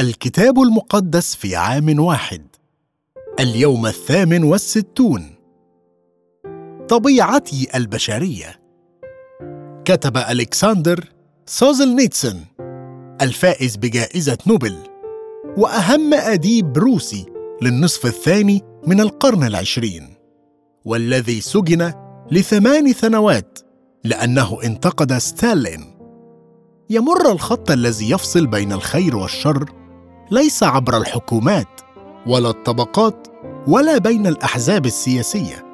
الكتاب المقدس في عام واحد. اليوم الثامن والستون. طبيعتي البشرية. كتب ألكسندر سوزلنيتسن الفائز بجائزة نوبل وأهم اديب روسي للنصف الثاني من القرن العشرين والذي سجن لثمان سنوات لأنه انتقد ستالين. يمر الخط الذي يفصل بين الخير والشر ليس عبر الحكومات ولا الطبقات ولا بين الأحزاب السياسية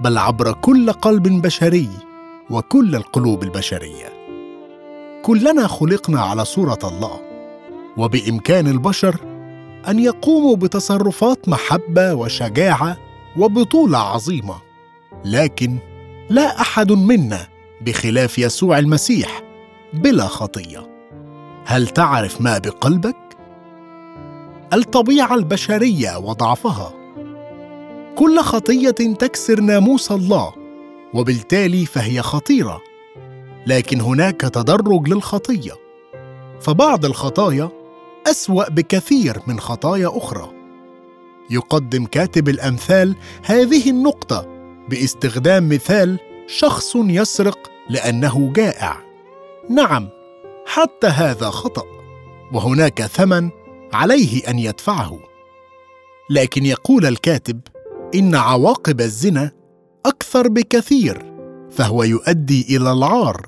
بل عبر كل قلب بشري وكل القلوب البشرية. كلنا خلقنا على صورة الله وبإمكان البشر أن يقوموا بتصرفات محبة وشجاعة وبطولة عظيمة. لكن لا أحد منا بخلاف يسوع المسيح بلا خطية. هل تعرف ما بقلبك؟ الطبيعة البشرية وضعفها. كل خطية تكسر ناموس الله وبالتالي فهي خطيرة. لكن هناك تدرج للخطية. فبعض الخطايا أسوأ بكثير من خطايا أخرى. يقدم كاتب الأمثال هذه النقطة باستخدام مثال شخص يسرق لأنه جائع. نعم حتى هذا خطأ. وهناك ثمن عليه أن يدفعه. لكن يقول الكاتب إن عواقب الزنا أكثر بكثير فهو يؤدي إلى العار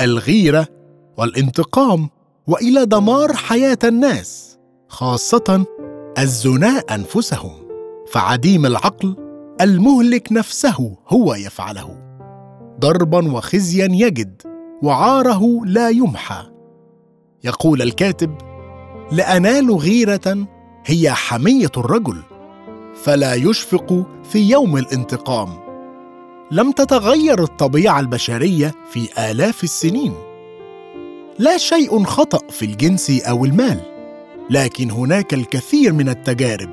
الغيرة والانتقام وإلى دمار حياة الناس خاصة الزناء أنفسهم فعديم العقل المهلك نفسه هو يفعله. ضربا وخزيا يجد وعاره لا يمحى. يقول الكاتب لأنال غيرة هي حمية الرجل فلا يشفق في يوم الانتقام. لم تتغير الطبيعة البشرية في آلاف السنين. لا شيء خطأ في الجنس أو المال لكن هناك الكثير من التجارب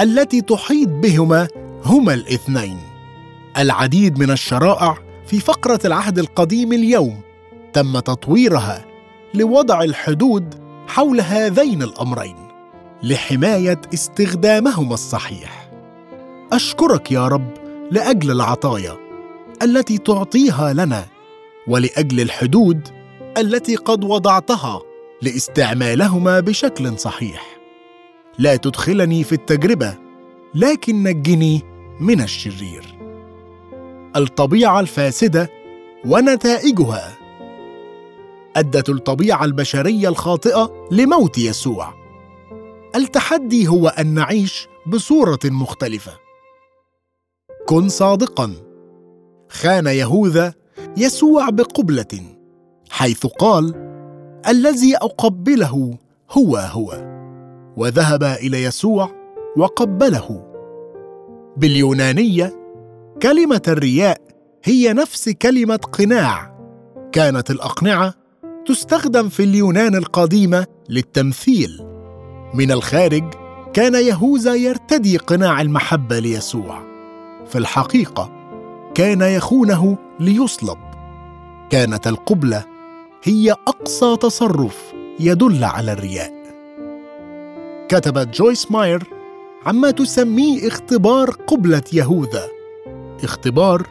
التي تحيط بهما هما الاثنين. العديد من الشرائع في فقرة العهد القديم اليوم تم تطويرها لوضع الحدود حول هذين الأمرين لحماية استخدامهما الصحيح. أشكرك يا رب لأجل العطايا التي تعطيها لنا ولأجل الحدود التي قد وضعتها لاستعمالهما بشكل صحيح. لا تدخلني في التجربة لكن نجني من الشرير. الطبيعة الفاسدة ونتائجها أدت الطبيعة البشرية الخاطئة لموت يسوع. التحدي هو أن نعيش بصورة مختلفة. كن صادقا. خان يهوذا يسوع بقبلة حيث قال الذي أقبله هو هو. وذهب إلى يسوع وقبله. باليونانية كلمة الرياء هي نفس كلمة قناع. كانت الأقنعة تستخدم في اليونان القديمة للتمثيل. من الخارج كان يهوذا يرتدي قناع المحبة ليسوع. في الحقيقة كان يخونه ليصلب. كانت القبلة هي أقصى تصرف يدل على الرياء. كتبت جويس ماير عما تسميه اختبار قبلة يهوذا. اختبار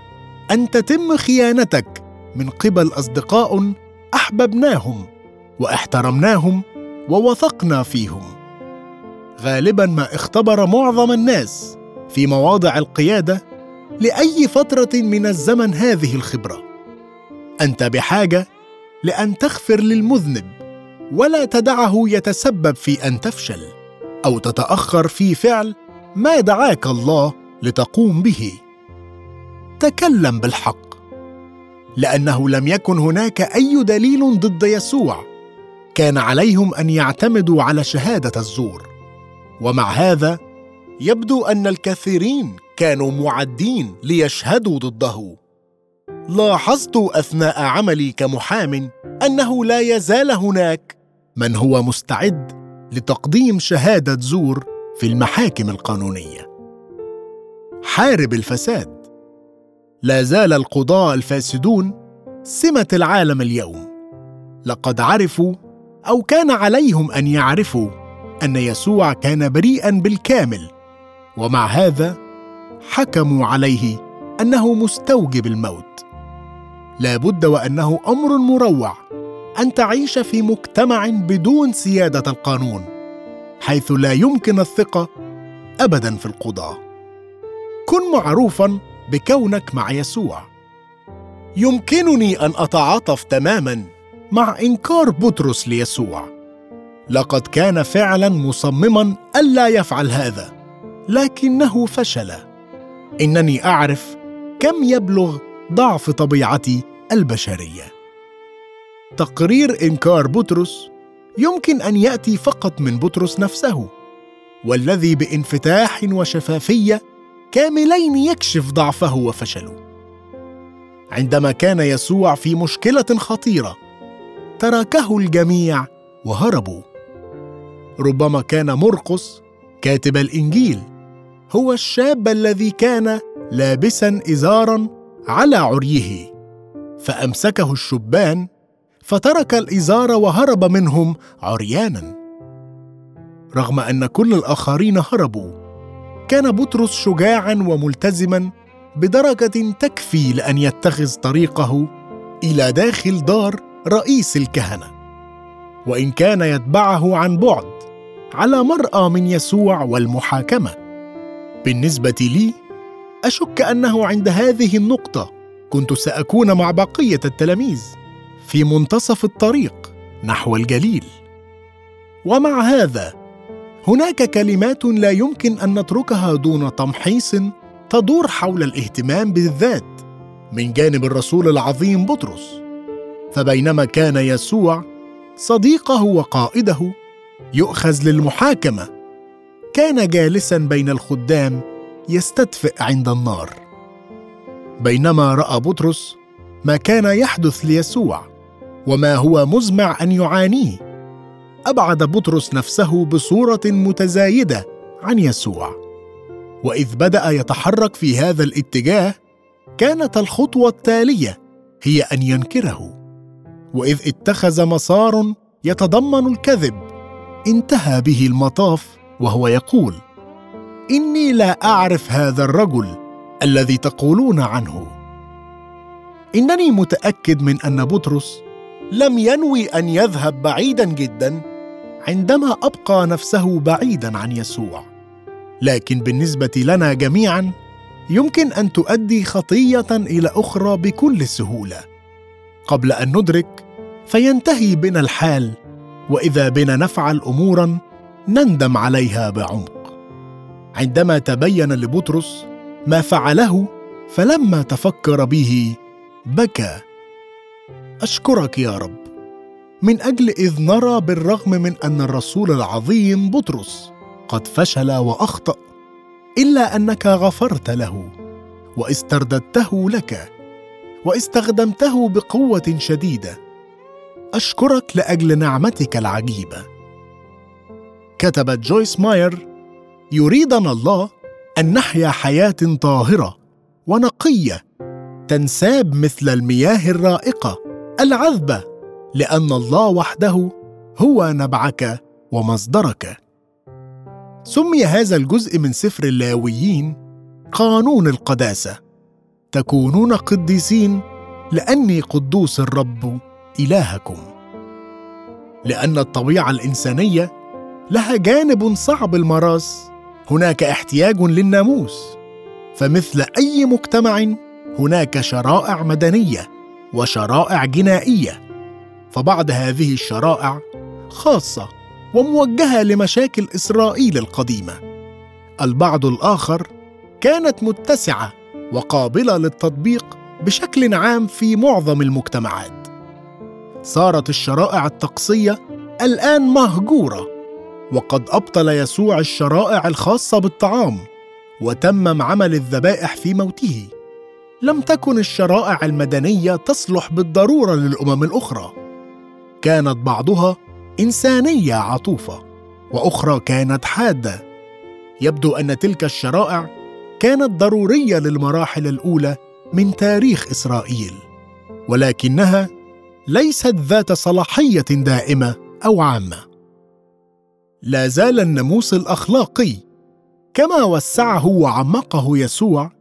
أن تتم خيانتك من قبل أصدقاء أحببناهم وأحترمناهم ووثقنا فيهم. غالبا ما اختبر معظم الناس في مواضع القيادة لأي فترة من الزمن هذه الخبرة. أنت بحاجة لأن تغفر للمذنب ولا تدعه يتسبب في أن تفشل أو تتأخر في فعل ما دعاك الله لتقوم به. تكلم بالحق. لأنه لم يكن هناك أي دليل ضد يسوع. كان عليهم أن يعتمدوا على شهادة الزور. ومع هذا يبدو أن الكثيرين كانوا معدين ليشهدوا ضده. لاحظت أثناء عملي كمحام أنه لا يزال هناك من هو مستعد لتقديم شهادة زور في المحاكم القانونية. حارب الفساد. لا زال القضاة الفاسدون سمة العالم اليوم. لقد عرفوا أو كان عليهم أن يعرفوا أن يسوع كان بريئا بالكامل ومع هذا حكموا عليه أنه مستوجب الموت. لا بد وأنه أمر مروع أن تعيش في مجتمع بدون سيادة القانون حيث لا يمكن الثقة ابدا في القضاه كن معروفا بكونك مع يسوع. يمكنني أن أتعاطف تماما مع إنكار بطرس ليسوع. لقد كان فعلا مصمما الا يفعل هذا لكنه فشل. إنني أعرف كم يبلغ ضعف طبيعتي البشرية. تقرير إنكار بطرس يمكن أن يأتي فقط من بطرس نفسه والذي بانفتاح وشفافية كاملين يكشف ضعفه وفشله. عندما كان يسوع في مشكلة خطيرة تركه الجميع وهربوا. ربما كان مرقس كاتب الإنجيل هو الشاب الذي كان لابسا ازارا على عريه. فأمسكه الشبان فترك الإزار وهرب منهم عريانا. رغم أن كل الآخرين هربوا كان بطرس شجاعا وملتزما بدرجة تكفي لأن يتخذ طريقه إلى داخل دار رئيس الكهنة. وإن كان يتبعه عن بعد على مرأى من يسوع والمحاكمة. بالنسبة لي أشك أنه عند هذه النقطة كنت سأكون مع بقية التلاميذ في منتصف الطريق نحو الجليل. ومع هذا هناك كلمات لا يمكن أن نتركها دون تمحيص تدور حول الاهتمام بالذات من جانب الرسول العظيم بطرس. فبينما كان يسوع صديقه وقائده يؤخذ للمحاكمة كان جالسا بين الخدام يستدفئ عند النار. بينما رأى بطرس ما كان يحدث ليسوع وما هو مزمع أن يعانيه. أبعد بطرس نفسه بصورة متزايدة عن يسوع. وإذ بدأ يتحرك في هذا الاتجاه كانت الخطوة التالية هي أن ينكره. وإذ اتخذ مسار يتضمن الكذب انتهى به المطاف وهو يقول إني لا أعرف هذا الرجل الذي تقولون عنه. إنني متأكد من أن بطرس لم ينوي أن يذهب بعيدا جدا عندما أبقى نفسه بعيدا عن يسوع. لكن بالنسبة لنا جميعا يمكن أن تؤدي خطية إلى أخرى بكل سهولة. قبل أن ندرك فينتهي بنا الحال وإذا بنا نفعل امورا نندم عليها بعمق. عندما تبين لبطرس ما فعله فلما تفكر به بكى. أشكرك يا رب. من أجل إذ نرى بالرغم من أن الرسول العظيم بطرس قد فشل وأخطأ إلا أنك غفرت له واسترددته لك واستخدمته بقوة شديدة. أشكرك لأجل نعمتك العجيبة. كتبت جويس ماير يريدنا الله أن نحيا حياة طاهرة ونقية تنساب مثل المياه الرائقة العذبة لأن الله وحده هو نبعك ومصدرك. سمي هذا الجزء من سفر اللاويين قانون القداسة. تكونون قديسين لأني قدوس الرب إلهكم. لأن الطبيعة الإنسانية لها جانب صعب المراس هناك احتياج للناموس. فمثل أي مجتمع هناك شرائع مدنية وشرائع جنائية. فبعض هذه الشرائع خاصة وموجهة لمشاكل إسرائيل القديمة البعض الآخر كانت متسعة وقابلة للتطبيق بشكل عام في معظم المجتمعات. صارت الشرائع الطقسية الآن مهجورة وقد أبطل يسوع الشرائع الخاصة بالطعام وتمم عمل الذبائح في موته. لم تكن الشرائع المدنية تصلح بالضرورة للأمم الأخرى. كانت بعضها إنسانية عطوفة وأخرى كانت حادة. يبدو أن تلك الشرائع كانت ضرورية للمراحل الأولى من تاريخ إسرائيل ولكنها ليست ذات صلاحية دائمة أو عامة. لا زال الناموس الأخلاقي كما وسعه وعمقه يسوع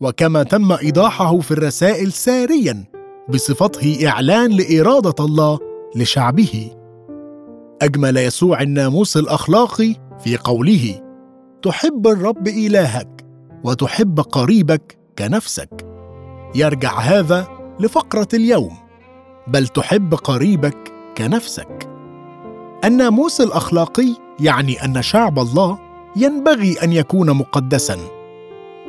وكما تم إيضاحه في الرسائل ساريا بصفته إعلان لإرادة الله لشعبه. أجمل يسوع الناموس الاخلاقي في قوله تحب الرب إلهك وتحب قريبك كنفسك. يرجع هذا لفقرة اليوم بل تحب قريبك كنفسك. الناموس الأخلاقي يعني أن شعب الله ينبغي أن يكون مقدسا.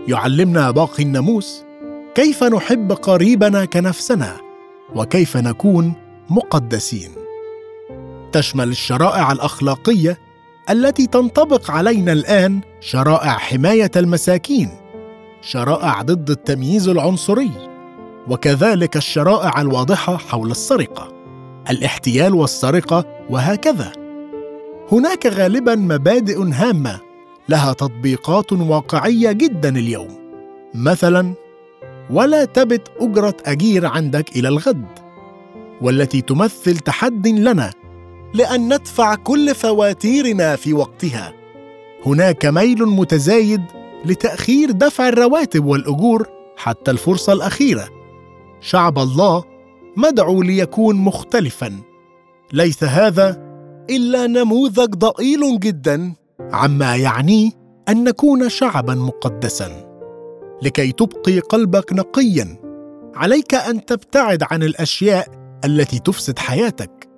يعلمنا باقي الناموس كيف نحب قريبنا كنفسنا وكيف نكون مقدسين. تشمل الشرائع الأخلاقية التي تنطبق علينا الآن شرائع حماية المساكين شرائع ضد التمييز العنصري وكذلك الشرائع الواضحة حول السرقة الاحتيال والسرقة وهكذا. هناك غالبا مبادئ هامة لها تطبيقات واقعية جدا اليوم. مثلا ولا تبت أجرة أجير عندك إلى الغد والتي تمثل تحد لنا لأن ندفع كل فواتيرنا في وقتها. هناك ميل متزايد لتأخير دفع الرواتب والأجور حتى الفرصة الأخيرة. شعب الله مدعو ليكون مختلفا. ليس هذا إلا نموذج ضئيل جدا عما يعنيه أن نكون شعبا مقدسا. لكي تبقي قلبك نقيا عليك أن تبتعد عن الأشياء التي تفسد حياتك.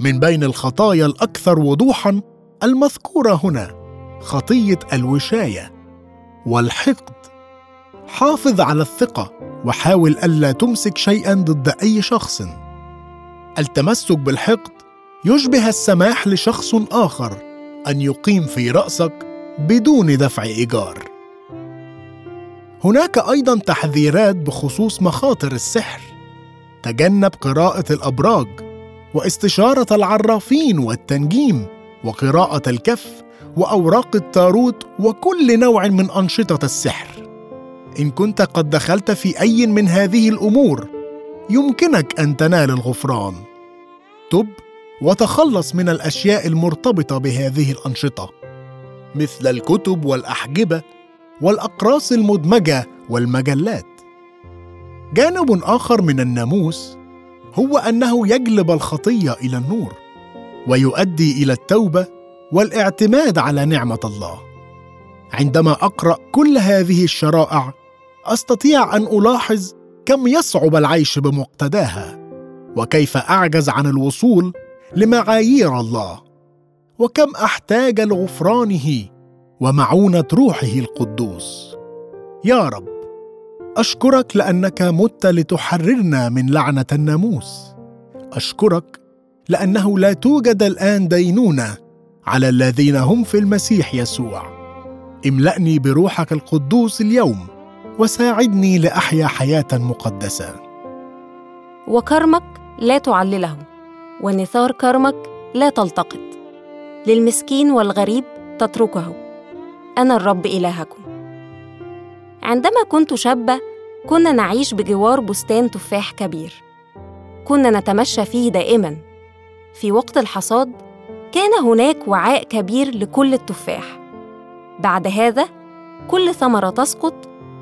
من بين الخطايا الأكثر وضوحا المذكورة هنا خطية الوشاية والحقد. حافظ على الثقة وحاول ألا تمسك شيئا ضد أي شخص. التمسك بالحقد يشبه السماح لشخص آخر أن يقيم في رأسك بدون دفع إيجار. هناك أيضا تحذيرات بخصوص مخاطر السحر. تجنب قراءة الأبراج واستشارة العرافين والتنجيم وقراءة الكف وأوراق التاروت وكل نوع من أنشطة السحر. إن كنت قد دخلت في أي من هذه الأمور يمكنك أن تنال الغفران. تب وتخلص من الأشياء المرتبطة بهذه الأنشطة مثل الكتب والأحجبة والأقراص المدمجة والمجلات. جانب آخر من الناموس هو أنه يجلب الخطية إلى النور ويؤدي إلى التوبة والاعتماد على نعمة الله. عندما أقرأ كل هذه الشرائع أستطيع أن ألاحظ كم يصعب العيش بمقتداها وكيف أعجز عن الوصول لمعايير الله وكم أحتاج لغفرانه ومعونة روحه القدوس. يا رب أشكرك لأنك مت لتحررنا من لعنة الناموس. أشكرك لأنه لا توجد الآن دينونه على الذين هم في المسيح يسوع. املأني بروحك القدوس اليوم وساعدني لأحيا حياة مقدسة. وكرمك لا تعلله ونثار كرمك لا تلتقط. للمسكين والغريب تتركه. أنا الرب إلهكم. عندما كنت شابة كنا نعيش بجوار بستان تفاح كبير. كنا نتمشى فيه دائما. في وقت الحصاد كان هناك وعاء كبير لكل التفاح. بعد هذا كل ثمرة تسقط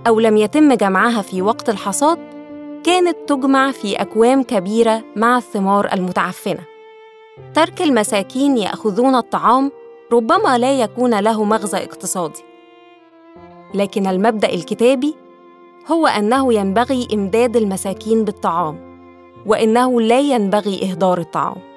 أو لم يتم جمعها في وقت الحصاد كانت تجمع في أكوام كبيرة مع الثمار المتعفنة. ترك المساكين يأخذون الطعام ربما لا يكون له مغزى اقتصادي. لكن المبدأ الكتابي هو أنه ينبغي إمداد المساكين بالطعام وإنه لا ينبغي إهدار الطعام.